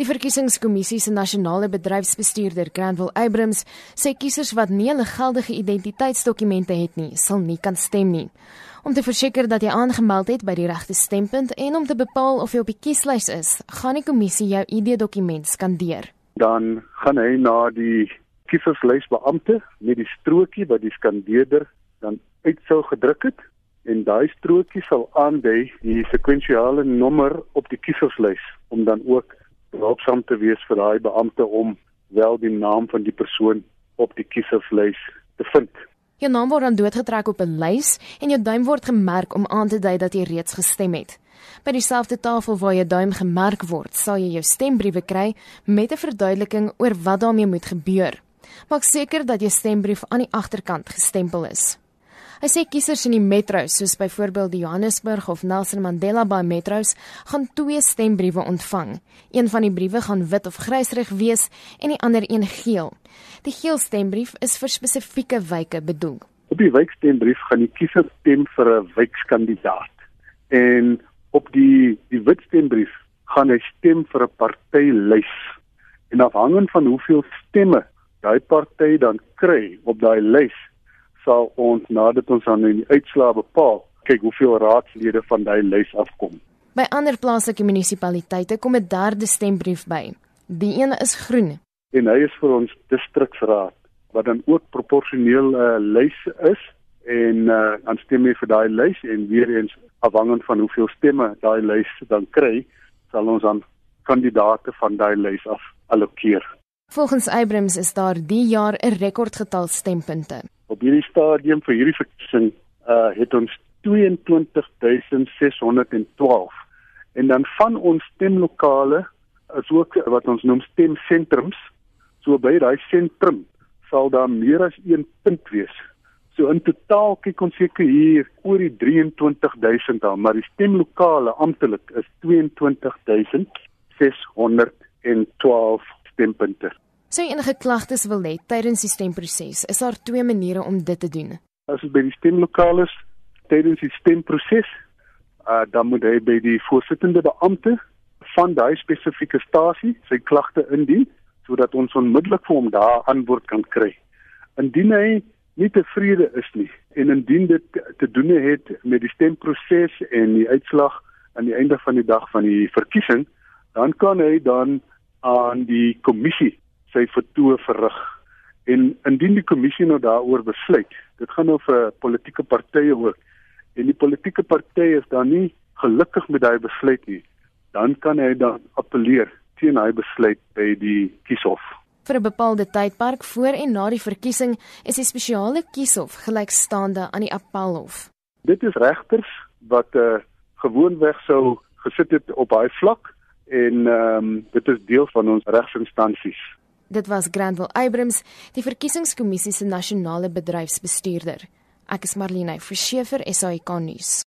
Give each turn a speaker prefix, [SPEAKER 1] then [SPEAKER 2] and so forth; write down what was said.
[SPEAKER 1] Die verkiesingskommissie se nasionale bedryfsbestuurder, Granville Abrams, sê kiesers wat nie 'n geldige identiteitsdokumente het nie, sal nie kan stem nie. Om te verseker dat jy aangemeld het by die regte stempunt en om te bepaal of jy op die kieslys is, gaan die kommissie jou ID-dokument skandeer.
[SPEAKER 2] Dan gaan hy na die kieserslysbeampte met die strokie wat die skandeerder dan uit sou gedruk het en daai strokie sal aandui die sekwensiale nommer op die kieserslys om dan ook behulpsaam te wees vir daai beampte om wel die naam van die persoon op die kieserslys te vind.
[SPEAKER 1] Jou naam word dan doodgetrek op 'n lys en jou duim word gemerk om aan te dui dat jy reeds gestem het. By dieselfde tafel waar jou duim gemerk word, sal jy jou stembriewe kry met 'n verduideliking oor wat daarmee moet gebeur. Maak seker dat jou stembrief aan die agterkant gestempel is. Hy sê kiesers in die metros soos byvoorbeeld die Johannesburg of Nelson Mandela Bay metros gaan twee stembriewe ontvang. Een van die briewe gaan wit of grysrig wees en die ander een geel. Die geel stembrief is vir spesifieke wyke bedoel.
[SPEAKER 2] Op die wykstembrief gaan die kiezer stem vir 'n wykskandidaat. En op die die wit stembrief gaan hy stem vir 'n partylys. En afhangend van hoeveel stemme daai party dan kry op daai lys sal ons nadat ons aan die uitslae bepaal, kyk hoeveel raadslede van daai lys afkom.
[SPEAKER 1] By ander plaaslike munisipaliteite kom 'n derde stembrief by. Die een is groen
[SPEAKER 2] en hy is vir ons distriksraad wat dan ook proporsioneel 'n uh, lys is en uh, dan stem jy vir daai lys en weer eens afhangend van hoeveel stemme daai lys dan kry, sal ons dan kandidate van daai lys af allokeer.
[SPEAKER 1] Volgens Abrams is daar die jaar 'n rekordgetal stempunte.
[SPEAKER 2] Op hierdie stadium vir hierdie verkiesing uh het ons 22612 en dan van ons stemlokale is ook wat ons noem stemsentrums. So by daai sentrum sal daar meer as 1 punt wees. So in totaal kyk ons seker hier oor die 23000 daar, maar die stemlokale amptelik is 22612 stempunte.
[SPEAKER 1] Sou jy enige klagtes wil hê tydens die stemproses, is daar twee maniere om dit te doen.
[SPEAKER 2] As dit by die stemlokaal is tydens die stemproses, uh, dan moet hy by die voorsittende beampte van daai spesifieke stasie sy klagte indien sodat ons onmiddellik vir hom daar antwoord kan kry. Indien hy nie tevrede is nie en indien dit te doen het met die stemproses en die uitslag aan die einde van die dag van die verkiesing, dan kan hy dan aan die kommissie sy vertoë verrig. En indien die kommissie nou daaroor besluit, dit gaan nou vir politieke partye ook en die politieke partye is dan nie gelukkig met daai besluit nie, dan kan hy dan appeleer teen hy besluit by die kieshof.
[SPEAKER 1] Vir 'n bepaalde tydperk voor en na die verkiesing is die spesiale kieshof gelykstaande aan die appelhof.
[SPEAKER 2] Dit is regters wat uh, gewoonweg sou gesit het op daai vlak en ehm um, dit is deel van ons regsinstansies.
[SPEAKER 1] Dit was Granville Abrams, die verkiesingskommissie se nasionale bedryfsbestuurder. Ek is Marlene Forsiefer, SAK nuus.